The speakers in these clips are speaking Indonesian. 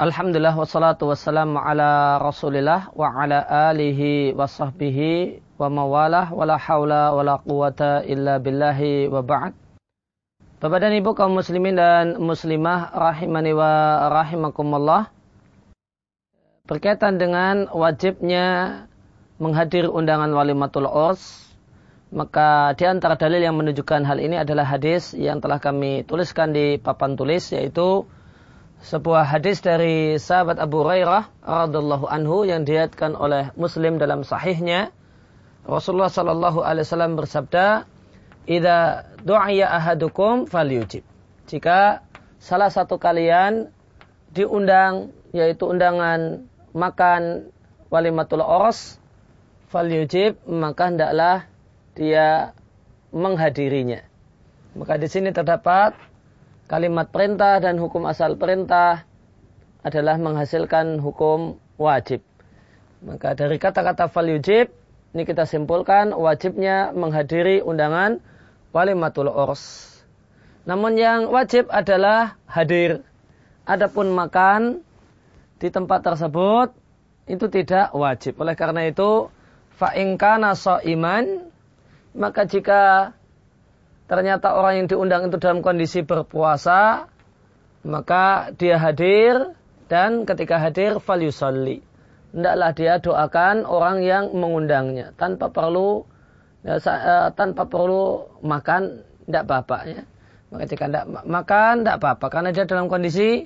Alhamdulillah wassalatu wassalamu ala rasulillah wa ala alihi wa sahbihi wa mawalah wa la hawla wa la quwata illa billahi wa ba'd. Bapak dan Ibu kaum muslimin dan muslimah rahimani wa rahimakumullah. Berkaitan dengan wajibnya menghadiri undangan walimatul urs, maka di antara dalil yang menunjukkan hal ini adalah hadis yang telah kami tuliskan di papan tulis yaitu sebuah hadis dari sahabat Abu Hurairah radhiallahu anhu yang diriatkan oleh Muslim dalam sahihnya Rasulullah sallallahu alaihi wasallam bersabda "Idza du'iya ahadukum falyujib." Jika salah satu kalian diundang yaitu undangan makan walimatul ors falyujib maka hendaklah dia menghadirinya. Maka di sini terdapat kalimat perintah dan hukum asal perintah adalah menghasilkan hukum wajib. Maka dari kata-kata fal ini kita simpulkan wajibnya menghadiri undangan walimatul urs. Namun yang wajib adalah hadir. Adapun makan di tempat tersebut itu tidak wajib. Oleh karena itu, fa'ingkana iman maka jika ternyata orang yang diundang itu dalam kondisi berpuasa, maka dia hadir dan ketika hadir fal yusalli. Hendaklah dia doakan orang yang mengundangnya tanpa perlu ya, uh, tanpa perlu makan tidak apa-apa ya. Maka jika tidak makan tidak apa-apa karena dia dalam kondisi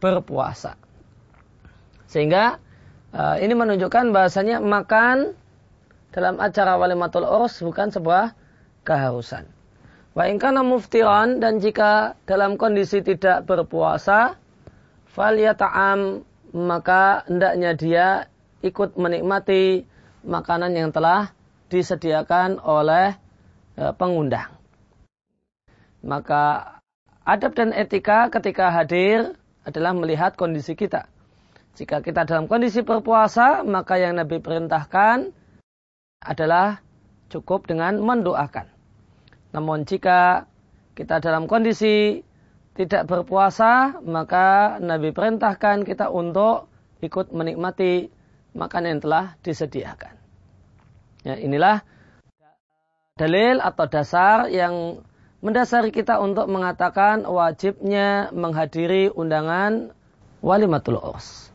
berpuasa. Sehingga uh, ini menunjukkan bahasanya makan dalam acara walimatul urs bukan sebuah keharusan. Wa ingkana muftiran dan jika dalam kondisi tidak berpuasa, fal yata'am maka hendaknya dia ikut menikmati makanan yang telah disediakan oleh e, pengundang. Maka adab dan etika ketika hadir adalah melihat kondisi kita. Jika kita dalam kondisi berpuasa, maka yang Nabi perintahkan adalah cukup dengan mendoakan. Namun jika kita dalam kondisi tidak berpuasa, maka Nabi perintahkan kita untuk ikut menikmati makanan yang telah disediakan. Ya, inilah dalil atau dasar yang mendasari kita untuk mengatakan wajibnya menghadiri undangan walimatul urs.